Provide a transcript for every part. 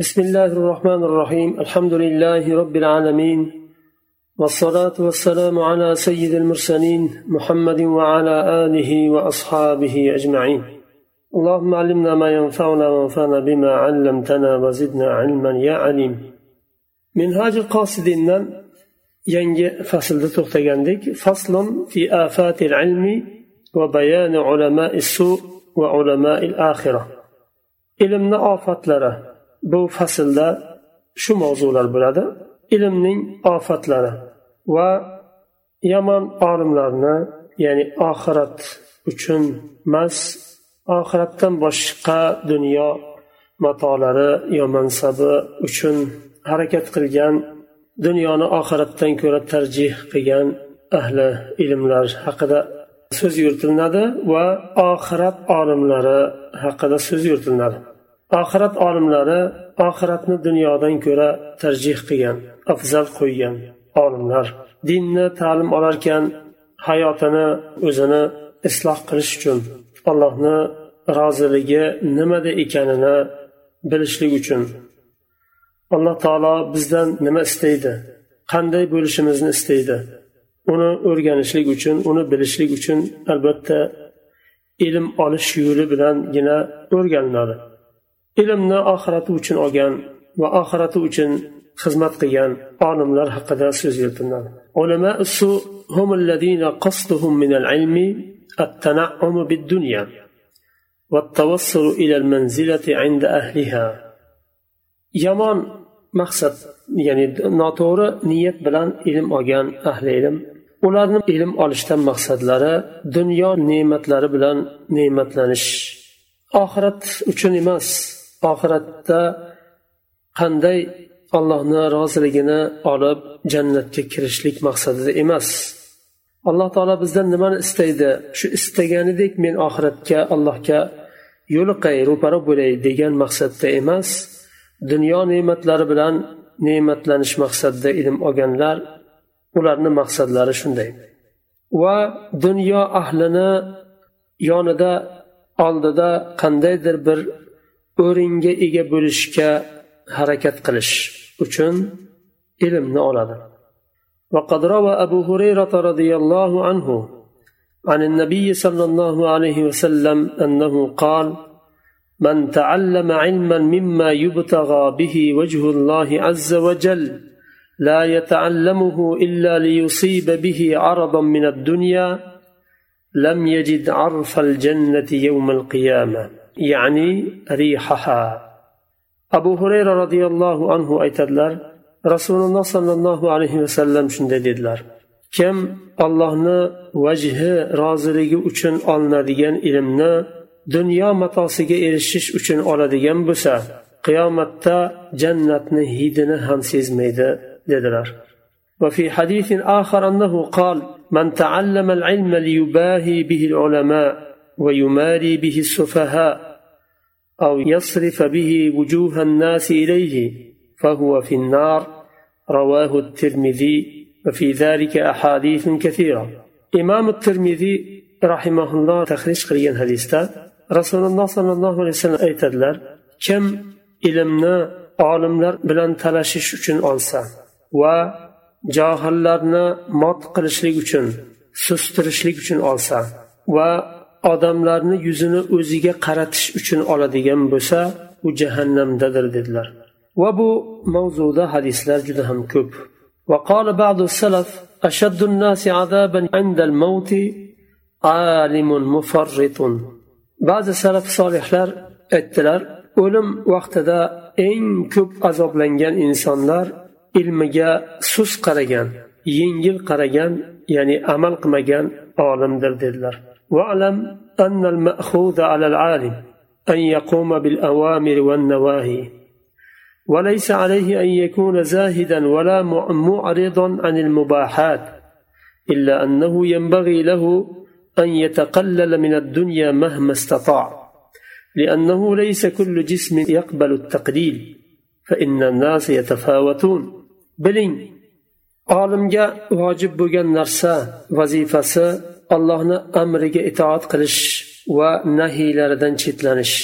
بسم الله الرحمن الرحيم الحمد لله رب العالمين والصلاة والسلام على سيد المرسلين محمد وعلى آله وأصحابه أجمعين اللهم علمنا ما ينفعنا وانفعنا بما علمتنا وزدنا علما يا عليم منهاج القاصدين yangi faslda to'xtagandik. Faslun fi afatil ilmi va bayani ulamai su va ulamai axira ilmni ofatlari bu faslda shu mavzular bo'ladi. Ilmning ofatlari va yomon olimlarni ya'ni oxirat uchun emas oxiratdan boshqa dunyo matolari yo mansabi uchun harakat qilgan dunyoni oxiratdan ko'ra tarjih qilgan ahli ilmlar haqida so'z yuritiladi va oxirat olimlari haqida so'z yuritiladi. Oxirat olimlari oxiratni dunyodan ko'ra tarjih qilgan afzal qo'ygan olimlar. Dinni ta'lim olarkan hayotini o'zini isloh qilish uchun allohni roziligi nimada ekanini bilishlik uchun. Alloh taolo bizdan nima istaydi? Qanday bo'lishimizni istaydi? Uni o'rganishlik uchun uni bilishlik uchun albatta ilm olish yo'li bilangina o'rganiladi ilmni oxirati uchun olgan va oxirati uchun xizmat qilgan olimlar haqida so'z yuritiladi ulamo هم الذين قصدهم من العلم التنعم بالدنيا والتوصل إلى المنزلة عند أهلها yomon maqsad ya'ni noto'g'ri niyat bilan ilm olgan ahli ilm ularni ilm olishdan maqsadlari dunyo ne'matlari bilan ne'matlanish oxirat uchun emas oxiratda qanday allohni roziligini olib jannatga kirishlik maqsadida emas. Alloh taolo bizdan nimani istaydi? Shu istaganidek men oxiratga allohga yo'liqay ro'para bo'lay degan maqsadda emas. Dunyo ne'matlari bilan ne'matlanish maqsadida ilm olganlar ularni maqsadlari shunday. Va dunyo ahlini yonida oldida qandaydir bir o'ringa ega bo'lishga harakat qilish uchun ilmni oladi. وقد روى أبو هريرة رضي الله عنه عن النبي صلى الله عليه وسلم أنه قال من تعلم علما مما يبتغى به وجه الله عز وجل لا يتعلمه الا ليصيب به عرضا من الدنيا لم يجد عرف الجنه يوم القيامه يعني ريحها ابو هريره رضي الله عنه aytadilar rasululloh sollallohu alayhi vasallam shunday dedilar kim ollohni vajhi roziligi uchun olinadigan ilmni dunyo matosiga erishish uchun oladigan bo'lsa qiyomatda jannatni hidini ham sezmaydi dedilar وفي حديث آخر أنه قال من تعلم العلم ليباهي به العلماء ويماري به السفهاء أو يصرف به وجوه الناس إليه فهو في النار رواه الترمذي وفي ذلك أحاديث كثيرة إمام الترمذي رحمه الله تخريج قريا حديثة rasululloh sollallohu alayhi vasallam aytadilar kim ilmni olimlar bilan talashish uchun olsa va johillarni mot qilishlik uchun sustirishlik uchun olsa va odamlarni yuzini o'ziga qaratish uchun oladigan bo'lsa u jahannamdadir dedilar va bu mavzuda hadislar juda ham ko'p وقال بعض السلف أشد الناس عذابا عند الموت عالم مفرط ba'zi salaf solihlar aytdilar o'lim vaqtida eng ko'p azoblangan insonlar ilmiga sust qaragan yengil qaragan ya'ni amal qilmagan olimdir dedilar واعلم أن المأخوذ على العالم أن يقوم بالأوامر والنواهي. وليس عليه أن يكون زاهدا ولا معرضا عن المباحات إلا أنه ينبغي له أن يتقلل من الدنيا مهما استطاع لأنه ليس كل جسم يقبل التقليل فإن الناس يتفاوتون. بلين olimga vojib bo'lgan narsa vazifasi allohni amriga itoat qilish va nahiylaridan chetlanish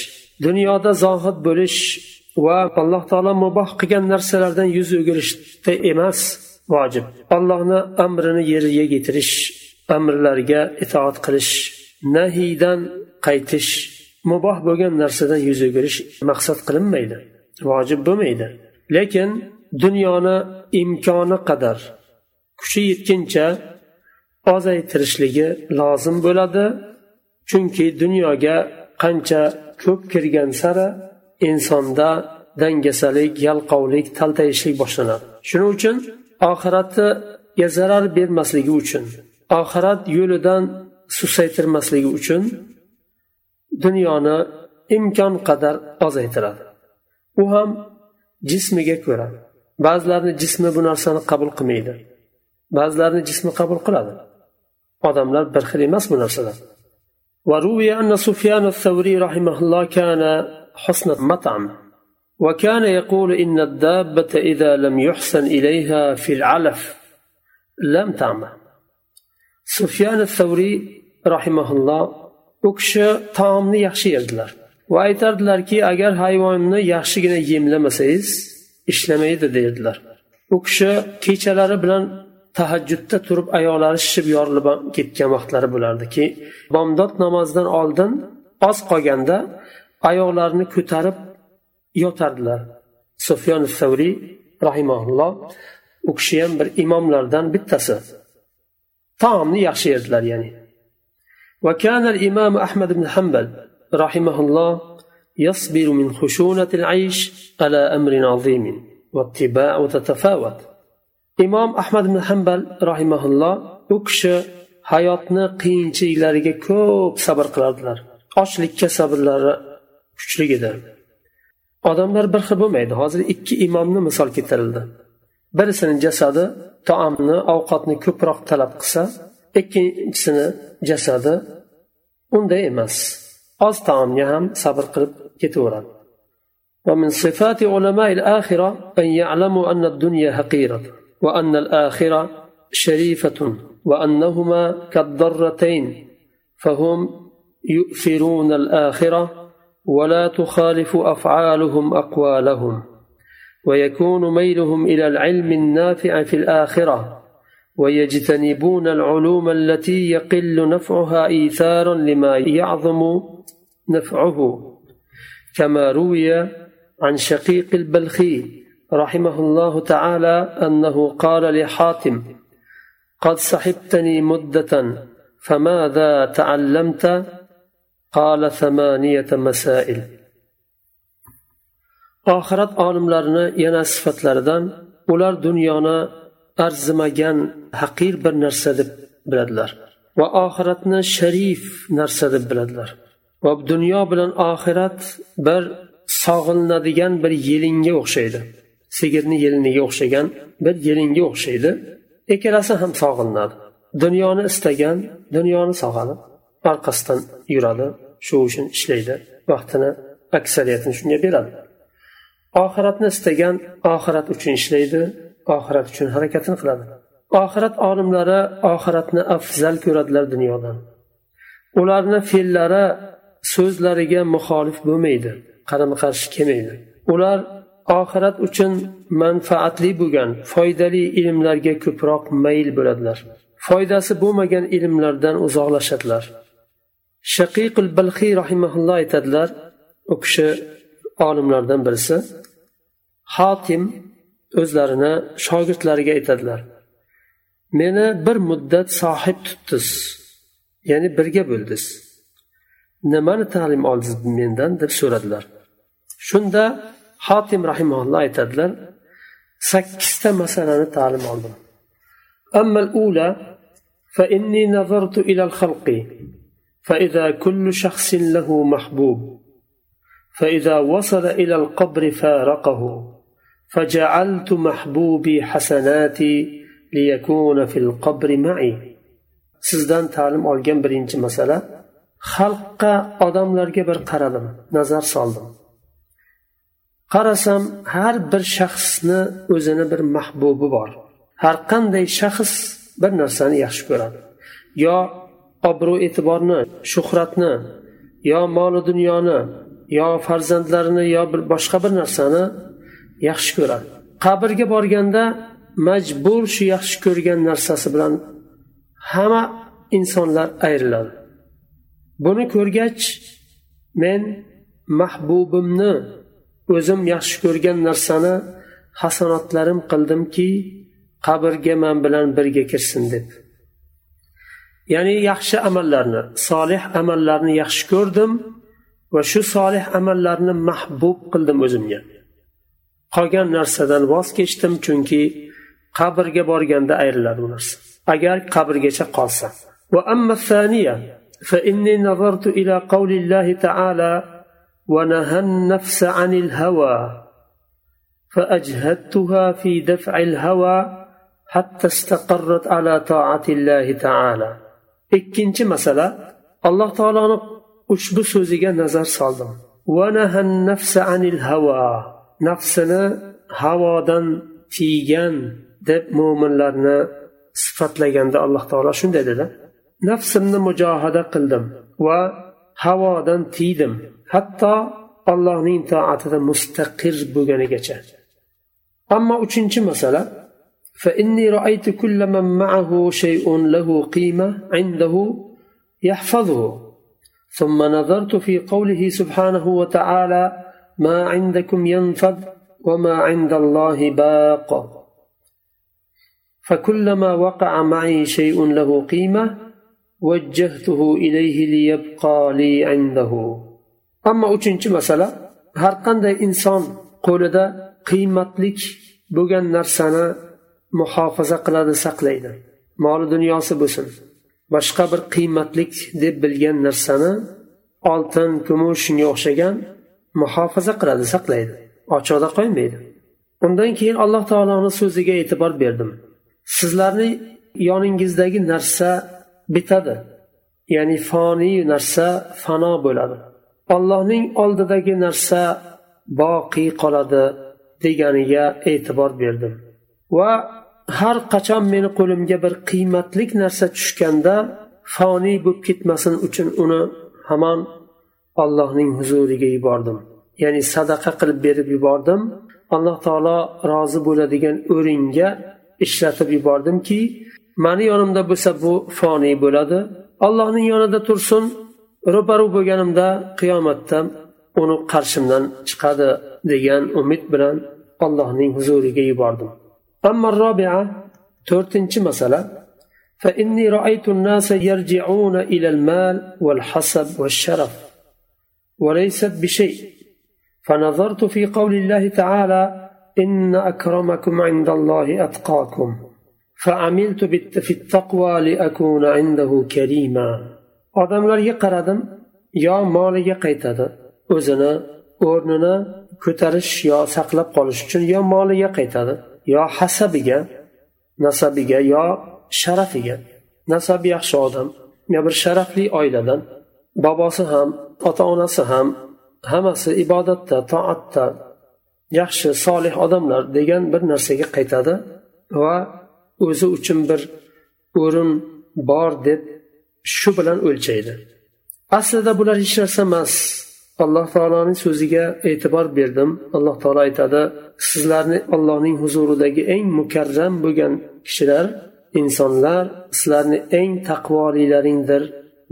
dunyoda zohid bo'lish va alloh taolo muboh qilgan narsalardan yuz o'girishda emas vojib. Allohni amrini yerga yetirish amrlarga itoat qilish nahiydan qaytish muboh bo'lgan narsadan yuz o'girish maqsad qilinmaydi vojib bo'lmaydi. Lekin dunyoni imkoni qadar kuchi yetguncha ozaytirishligi lozim bo'ladi chunki dunyoga qancha ko'p kirgan sari insonda dangasalik yalqovlik taltayishlik boshlanadi. Shuning uchun oxiratiga zarar bermasligi uchun oxirat yo'lidan susaytirmasligi uchun dunyoni imkon qadar ozaytiradi. U ham jismiga ko'ra. Ba'zilarni jismi bu narsani qabul qilmaydi ba'zilarni jismi qabul qiladi. odamlar bir xil emas bu narsalar وروي أن سفيان الثوري رحمه الله كان حسن المطعم وكان يقول إن الدابة إذا لم يحسن إليها في العلف لم تعمل سفيان الثوري رحمه الله u kishi taomni yaxshi yerdilar va aytardilarki agar hayvonni yaxshigina yemlamasangiz ishlamaydi derdilar u kishi kechalari bilan tahajjudda turib ayollari shishib yorilib ketgan vaqtlari bo'lardiki bomdod namozidan oldin oz qolganda oyoqlarini ko'tarib yotardilar sufyon savriy rahimaulloh u kishi ham bir imomlardan bittasi taomni yaxshi yerdilar ya'ni وكان الإمام أحمد بن حنبل رحمه الله يصبر من خشونة العيش على أمر عظيم واتباع تتفاوت imom ahmad ibn hambal rahimaulloh u kishi hayotni qiyinchiliklariga ko'p sabr qilardilar ochlikka sabrlari kuchli edi odamlar bir xil bo'lmaydi hozir ikki imomni misol keltirildi birisini jasadi taomni ovqatni ko'proq talab qilsa ikkinchisini jasadi unday emas oz taomga ham sabr qilib ketaveradi ومن صفات علماء الآخرة أن يعلموا أن الدنيا حقيرة وأن الآخرة شريفة وأنهما كالضرتين فهم يؤثرون الآخرة ولا تخالف أفعالهم أقوالهم ويكون ميلهم إلى العلم النافع في الآخرة ويجتنبون العلوم التي يقل نفعها إيثارا لما يعظم نفعه كما روي عن شقيق البلخي رحمه الله تعالى أنه قال لحاتم قد صحبتني مدة فماذا تعلمت قال ثمانية مسائل oxirat olimlarini yana sifatlaridan ular dunyoni arzimagan haqir bir narsa deb biladilar va oxiratni sharif narsa deb biladilar va dunyo bilan oxirat bir sog'inadigan bir yelinga o'xshaydi Sigirni yeliniga o'xshagan bir yelinga o'xshaydi. Ikkalasi ham sog'inadi dunyoni istagan dunyoni sog'adi. Orqasidan yuradi shu uchun ishlaydi. Vaqtini aksariyatini shunga beradi. Oxiratni istagan oxirat uchun ishlaydi oxirat uchun harakatini qiladi. Oxirat olimlari oxiratni afzal ko'radilar dunyodan. Ularni fe'llari so'zlariga muxolif bo'lmaydi qarama qarshi kelmaydi. Ular oxirat uchun manfaatli bo'lgan foydali ilmlarga ko'proq mayl bo'ladilar. Foydasi bo'lmagan ilmlardan uzoqlashadilar. Shaqiqul balxiy rahimaulloh aytadilar u kishi olimlardan birisi. Hokim o'zlarini shogirdlariga aytadilar meni bir muddat sohib tutdiz ya'ni birga bo'ldiz nimani ta'lim oldingiz mendan? deb so'radilar. Shunda hotim rahimalloh aytadilar sakkizta masalani ta'lim oldim أما الأولى فإني نظرت إلى الخلق فإذا كل شخص له محبوب فإذا وصل إلى القبر فارقه فجعلت محبوبي حسناتي ليكون في القبر معي sizdan ta'lim olgan birinchi masala xalqqa odamlarga bir qaradim nazar soldim Qarasam har bir shaxsni o'zini bir mahbubi bor. Har qanday shaxs bir narsani yaxshi ko'radi. Yo obro' e'tiborni shuhratni yo molu dunyoni yo farzandlarini yo bir boshqa bir narsani yaxshi ko'radi. Qabrga borganda majbur shu yaxshi ko'rgan narsasi bilan hamma insonlar ayriladi. Buni ko'rgach men mahbubimni o'zim yaxshi ko'rgan narsani hasanotlarim qildimki qabrga man bilan birga kirsin deb ya'ni yaxshi amallarni solih amallarni yaxshi ko'rdim va shu solih amallarni mahbub qildim o'zimga qolgan narsadan voz kechdim chunki qabrga borganda ayriladi u narsa agar qabrgacha qolsa وأما الثانية فإني نظرت إلى قول الله تعالى ونهى النفس عن الهوى فأجهدتها في دفع الهوى حتى استقرت على طاعة الله تعالى ikkinchi masala alloh taoloni ushbu so'ziga nazar soldim nafsini havodan tiygan deb mo'minlarni sifatlaganda alloh taolo shunday dedi nafsimni mujohada qildim va havodan tiydim hatto allohning toatida mustaqir bo'lganigacha ammo uchinchi masala فإني رأيت كل من معه شيء له قيمة عنده يحفظه ثم نظرت في قوله سبحانه وتعالى ما عندكم ينفذ وما عند الله باق فكلما وقع معي شيء له قيمة وجهته إليه ليبقى لي عنده ammo uchinchi masala har qanday inson qo'lida qiymatli bo'lgan narsani muhofaza qiladi saqlaydi. Moli dunyosi bo'lsin. Boshqa bir qiymatli deb bilgan narsani oltin kumush shunga o'xshagan muhofaza qiladi saqlaydi. Ochiqda qo'ymaydi undan keyin alloh taoloni so'ziga e'tibor berdim. Sizlarni yoningizdagi narsa bitadi. Ya'ni foniy narsa fano bo'ladi. Allohning oldidagi narsa boqiy qoladi deganiga e'tibor berdim. Va har qachon meni qo'limga bir qiymatlik narsa tushganda foniy bo'lib ketmasin uchun uni hamon allohning huzuriga yubordim. Ya'ni sadaqa qilib berib yubordim. Alloh taolo rozi bo'ladigan o'ringa ishlatib yubordimki mani yonimda bo'lsa bu foniy bo'ladi. Allohning yonida tursin ro'paru bo'lganimda qiyomatda uni qarshimdan chiqadi degan umid bilan allohning huzuriga yubordim. تورتنش مسألة فإني رأيت الناس يرجعون إلى المال والحسب والشرف وليست بشيء فنظرت في قول الله تعالى إن أكرمكم عند الله أتقاكم فعملت في التقوى لأكون عنده كريما odamlarga qaradim yo moliga qaytadi o'zini o'rnini ko'tarish yo saqlab qolish uchun yo moliga qaytadi yo hasabiga nasabiga yo sharafiga. Nasabi yaxshi odam yo bir sharafli oiladan bobosi ham ota onasi ham hammasi ibodatda toatda yaxshi solih odamlar degan bir narsaga qaytadi va o'zi uchun bir o'rin bor deb shu bilan o'lchaydi aslida bular hech narsa emas alloh taoloning so'ziga e'tibor berdim alloh taolo aytadi sizlarni allohning huzuridagi eng mukarram bo'lgan kishilar insonlar sizlarni eng taqvolilaringdir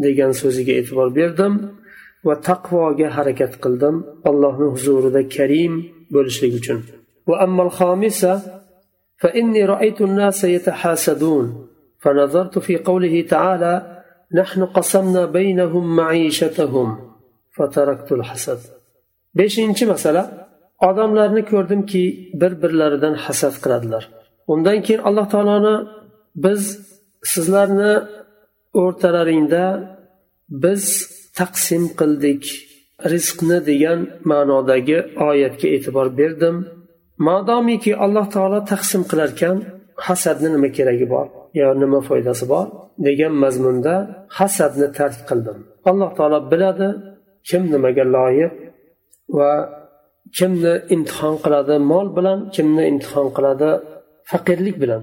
degan so'ziga e'tibor berdim va taqvoga harakat qildim allohni huzurida karim bo'lishlik uchun وأما الخامسة فإني رأيت الناس يتحاسدون فنظرت في قوله تعالى نحن قسمنا بينهم معيشتهم فتركت الحسد beshinchi masala odamlarni ko'rdimki bir birlaridan hasad qiladilar undan keyin alloh taoloni biz sizlarni o'rtalaringda biz taqsim qildik rizqni degan ma'nodagi oyatga e'tibor berdim modomiki alloh taolo taqsim qilarkan hasadni nima keragi bor yo nima foydasi bor degan mazmunda hasadni tark qildim. Alloh taolo biladi kim nimaga loyiq va kimni imtihon qiladi mol bilan kimni imtihon qiladi faqirlik bilan.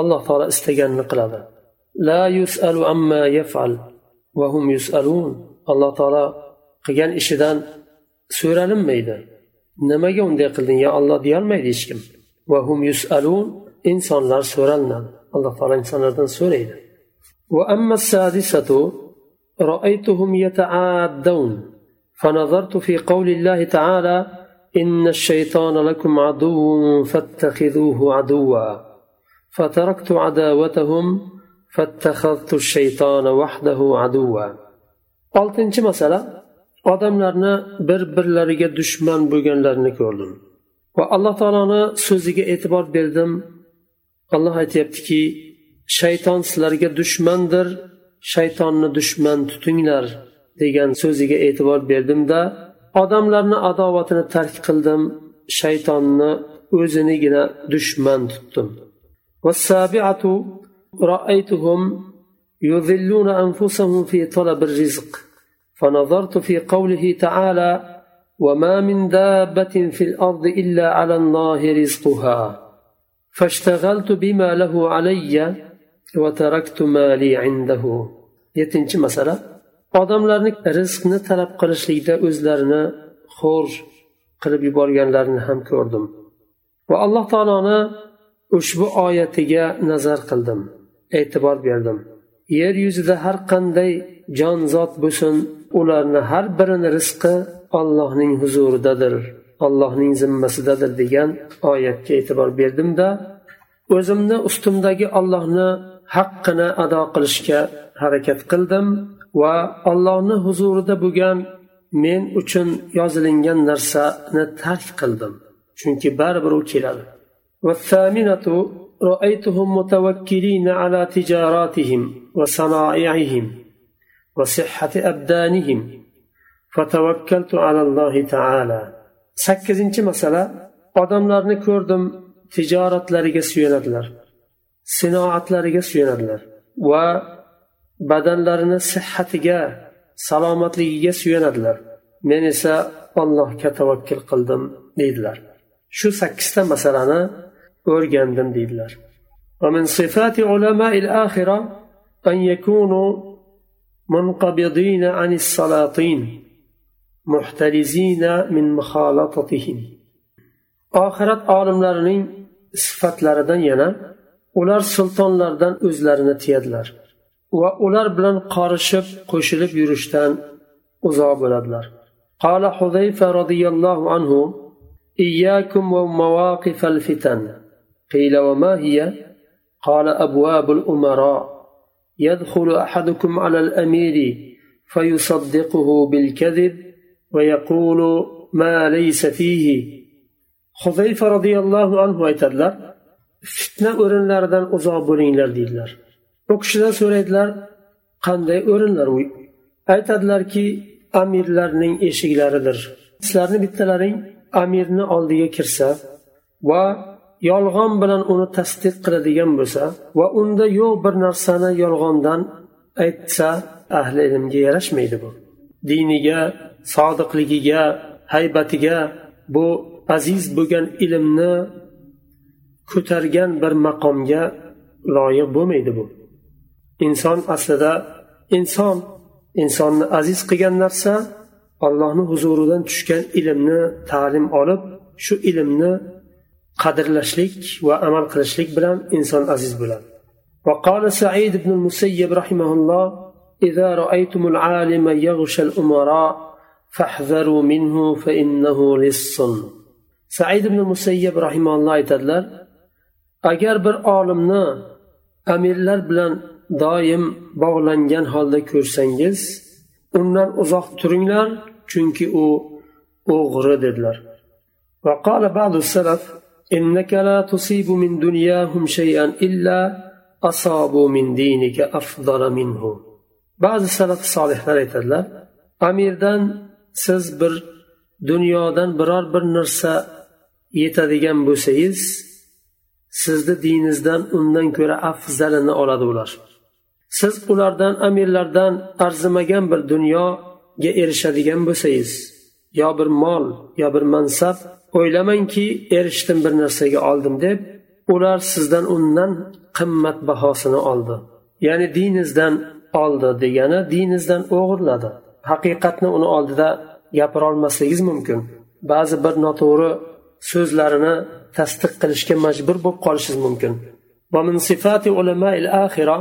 Alloh taolo istaganini qiladi. La yusalu amma yafal va hum yusalun. Alloh taolo qilgan ishidan so'ralinmaydi. Nimaga unday qilding yo alloh deyolmaydi hech kim. Hum yusalun insonlar so'ralinadi alloh taolo insonlardan so'raydi وأما السادسة رأيتهم يتعادون فنظرت في قول الله تعالى إن الشيطان لكم عدو فاتخذوه عدوا فتركت عداوتهم فاتخذت الشيطان وحده عدوا oltinchi masala odamlarni bir birlariga dushman bo'lganlarini ko'rdim va alloh taoloni so'ziga e'tibor berdim alloh aytyaptiki shayton sizlarga dushmandir shaytonni dushman tutinglar degan so'ziga e'tibor berdimda odamlarni adovatini tark qildim shaytonni o'zinigina dushman tutdim والسابعة رأيتهم يذلون أنفسهم في طلب الرزق فنظرت في قوله تعالى وما من دابة في الأرض إلا على الله رزقها فاشتغلت بما له علي وتركت ما لي عنده yettinchi masala odamlarni rizqni talab qilishlikda o'zlarini xo'r qilib yuborganlarini ham ko'rdim va alloh taoloni ushbu oyatiga nazar qildim e'tibor berdim yer yuzida har qanday jonzot bo'lsin ularni har birini rizqi ollohning huzuridadir allohning zimmasidadir degan oyatga e'tibor berdimda o'zimni ustimdagi ollohni haqqini ado qilishga harakat qildim va allohni huzurida bo'lgan men uchun yozilingan narsani tark qildim chunki baribir u keladi والثامنة رأيتهم متوكلين على تجاراتهم وصنائعهم وصحة أبدانهم sakkizinchi masala odamlarni ko'rdim tijoratlariga suyanadilar sinoatlariga suyanadilar va badanlarini sihhatiga salomatligiga suyanadilar men esa allohga tavakkul qildim deydilar shu sakkizta masalani o'rgandim deydilar ومن صفات علماء الآخرة أن يكونوا منقبضين عن السلاطين محترزين من مخالطتهم آخرت عالمlarning sifatlaridan yana ular sultonlardan o'zlarini tiyadilar va ular bilan qorishib qo'shilib yurishdan uzoq bo'ladilar قال حذيفة رضي الله عنه إياكم ومواقف الفتن قيل وما هي قال أبواب الأمراء يدخل أحدكم على الأمير فيصدقه بالكذب ويقول ما ليس فيه حذيفة رضي الله عنه aytadilar fitna o'rinlaridan uzoq bo'linglar deydilar u kishidan so'raydilar qanday o'rinlar u aytadilarki amirlarning eshiklaridir sizlarni bittalaring amirni oldiga kirsa va yolg'on bilan uni tasdiq qiladigan bo'lsa va unda yo'q bir narsani yolg'ondan aytsa ahli ilmga yarashmaydi bu diniga sodiqligiga haybatiga bu aziz bo'lgan ilmni ko'targan bir maqomga loyiq bo'lmaydi bu inson aslida inson insonni aziz qilgan narsa allohni huzuridan tushgan ilmni ta'lim olib shu ilmni qadrlashlik va amal qilishlik bilan inson aziz bo'ladi وقال سعيد بن المسيب رحمه الله إذا رأيتم العالم يغشى الأمراء فاحذروا منه فإنه لص سعيد بن المسيب رحمه الله aytadilar agar bir olimni amirlar bilan doim bog'langan holda ko'rsangiz undan uzoq turinglar chunki u o'g'ri dedilar وقال بعض السلف إنك لا تصيب من دنياهم شيئا إلا أصابوا من دينك أفضل منه بعض السلف الصالح aytadilar amirdan siz bir dunyodan biror bir narsa yetadigan bo'lsangiz sizni diningizdan undan ko'ra afzalini oladi ular. Siz ulardan amirlardan arzimagan bir dunyoga erishadigan bo'lsangiz yo bir mol yo bir mansab o'ylamangki erishdim bir narsaga oldim deb ular sizdan undan qimmat bahosini oldi. Ya'ni diningizdan oldi degani diningizdan o'g'irladi. haqiqatni uni oldida gapirolmasligingiz mumkin ba'zi bir noto'g'ri so'zlarini tasdiq qilishga majbur bo'lib qolishingiz mumkin ومن صفات علماء الآخرة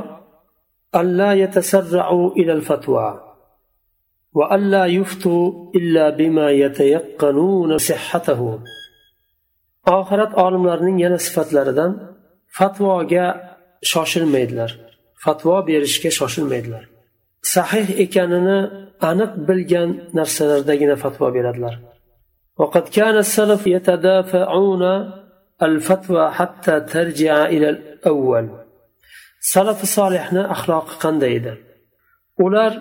ألا يتسرعوا إلى الفتوى وألا يفتوا إلا بما يتيقنون صحته oxirat olimlarining yana sifatlaridan fatvoga shoshilmaydilar fatvo berishga shoshilmaydilar sahih ekanini aniq bilgan narsalardagina fatvo beradilar وقد كان السلف يتدافعون الفتوى حتى ترجع إلى الأول سلف صالحنا أخلاق قنديد ular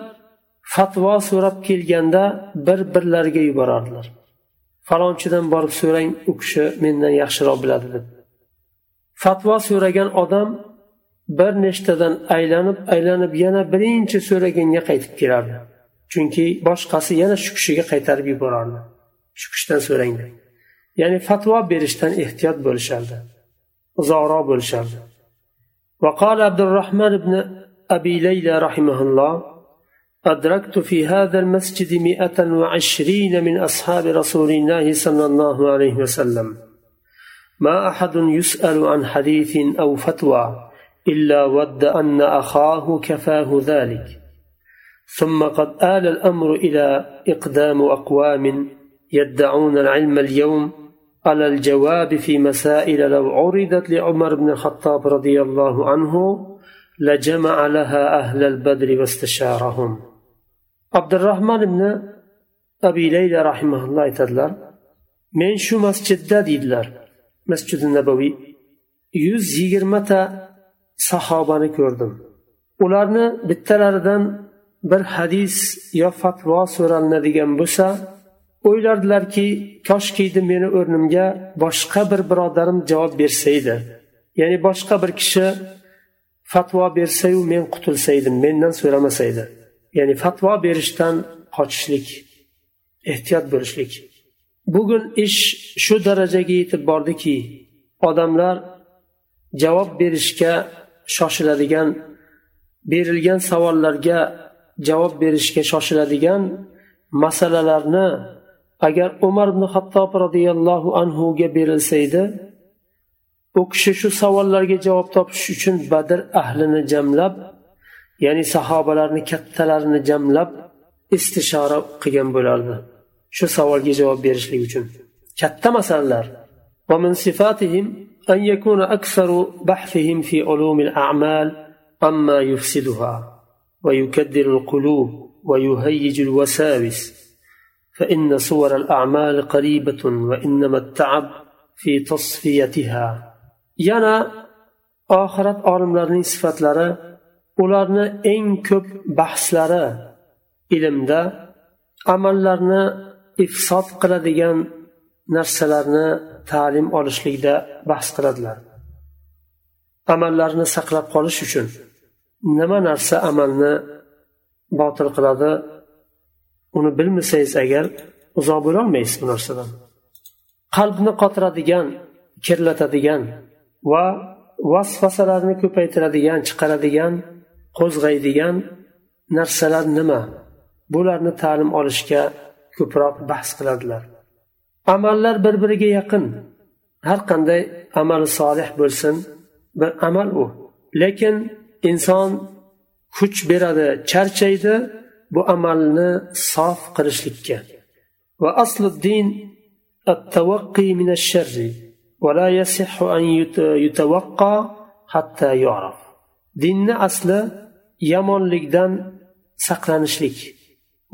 fatvo so'rab kelganda bir birlariga yuborardilar falonchidan borib so'rang u kishi mendan yaxshiroq biladi deb fatvo so'ragan odam bir nechtadan aylanib aylanib yana birinchi so'raganga qaytib kelardi chunki boshqasi yana shu kishiga qaytarib yuborardi shu kishidan so'rang deb ya'ni fatvo berishdan ehtiyot bo'lishardi uzoqroq bo'lishardi وقال عبد الرحمن بن أبي ليلى رحمه الله أدركت في هذا المسجد مئة وعشرين من أصحاب رسول الله صلى الله عليه وسلم ما أحد يسأل عن حديث أو فتوى إلا ود أن أخاه كفاه ذلك. ثم قد آل الأمر إلى إقدام أقوام يدعون العلم اليوم على الجواب في مسائل لو عرضت لعمر بن الخطاب رضي الله عنه لجمع لها أهل البدر واستشارهم. عبد الرحمن بن أبي ليلى رحمه الله aytadilar men shu masjidda deydilar masjidi nabaviy yuz yigirmata sahobani ko'rdim. Ularni bittalaridan bir hadis yo fatvo so'ralinadigan bo'lsa o'ylardilarki koshkiydi meni o'rnimga boshqa bir birodarim javob bersa edi. Ya'ni boshqa bir kishi fatvo bersayu men qutulsa edim mendan so'ramasa edi. Ya'ni fatvo berishdan qochishlik ehtiyot bo'lishlik. Bugun ish shu darajaga yetib bordiki odamlar javob berishga shoshiladigan berilgan savollarga javob berishga shoshiladigan masalalarni agar umar ibn hattob roziyallohu anhuga berilsa edi u kishi shu savollarga javob topish uchun badr ahlini jamlab ya'ni sahobalarni kattalarini jamlab istishora qilgan bo'lardi shu savolga javob berishlik uchun. Katta masalalar. أن يكون أكثر بحثهم في علوم الأعمال عما يفسدها ويكدر القلوب ويهيج الوساوس فإن صور الأعمال قريبة وإنما التعب في تصفيتها. yana oxirat olimlarining sifatlari ularni eng ko'p bahslari ilmda amallarni ifsod qiladigan narsalarni ta'lim olishlikda bahs qiladilar. Amallarni saqlab qolish uchun nima narsa amalni botil qiladi uni bilmasangiz agar uzoq bo'lolmaysiz bu narsadan. Qalbni qotiradigan kirlatadigan va vasvasalarni ko'paytiradigan chiqaradigan qo'zg'aydigan narsalar nima? Bularni ta'lim olishga ko'proq bahs qiladilar. amallar bir biriga yaqin har qanday amali solih bo'lsin bir amal u lekin inson kuch beradi charchaydi bu amalni sof qilishlikka va asli din التوقي من الشر ولا يصح أن يتوقع حتى يعرف dinni asli yomonlikdan saqlanishlik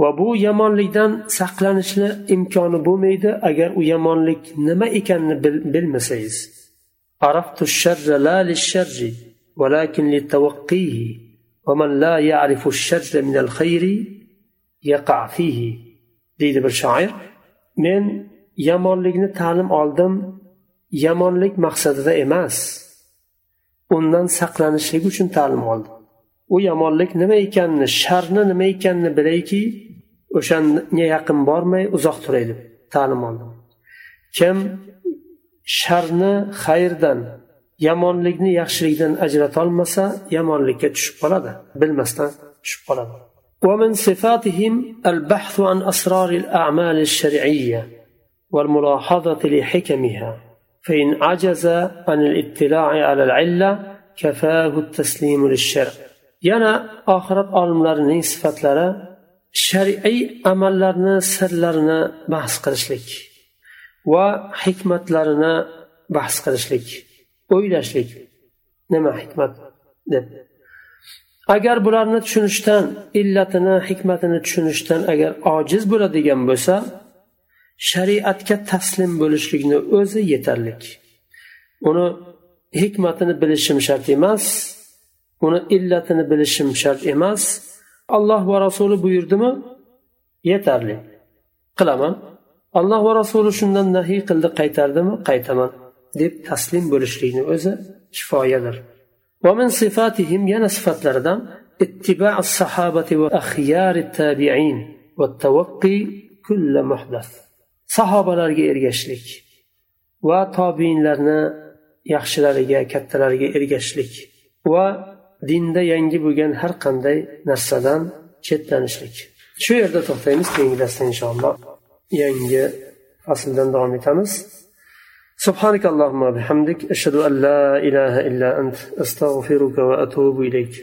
va bu yomonlikdan saqlanishni imkoni bo'lmaydi agar u yomonlik nima ekanini bilmasangiz عرفت الشر لا للشر ولكن لتوقيه ومن لا يعرف الشر من الخير يقع فيه deydi bir shoir men yomonlikni ta'lim oldim yomonlik maqsadida emas undan saqlanishlik uchun ta'lim oldim U yomonlik nima ekanini sharni nima ekanini bilayki o'shanga yaqin bormay uzoq turay deb ta'lim oldim kim sharni xayrdan yomonlikni yaxshilikdan ajratolmasa yomonlikka tushib qoladi bilmasdan tushib qoladi ومن صفاتهم البحث عن أسرار الأعمال الشرعية والملاحظة لحكمها فإن عجز عن الاطلاع على العلة كفاه التسليم للشرع yana oxirat olimlarining sifatlari shar'iy amallarni sirlarini bahs qilishlik va hikmatlarini bahs qilishlik o'ylashlik nima hikmat deb. Agar bularni tushunishdan illatini hikmatini tushunishdan agar ojiz bo'ladigan bo'lsa shariatga taslim bo'lishlikni o'zi yetarlik. Uni hikmatini bilishim shart emas uni illatini bilishim shart emas alloh va rasuli buyurdimi yetarli qilaman alloh va rasuli shundan nahiy qildi qaytardimi qaytaman deb taslim bo'lishlikni o'zi kifoyadir ومن صفاتهم yana sifatlaridan اتباع الصحابة وأخيار التابعين والتوقي كل محدث sahobalarga ergashishlik va tobiinlarni yaxshilariga kattalariga ergashishlik va dinda yangi bo'lgan har qanday narsadan chetlanishlik shu yerda to'xtaymiz keyingi darsda inshaalloh yangi fasldan davom etamiz سبحانك اللهم وبحمدك أشهد أن لا إله إلا أنت أستغفرك وأتوب إليك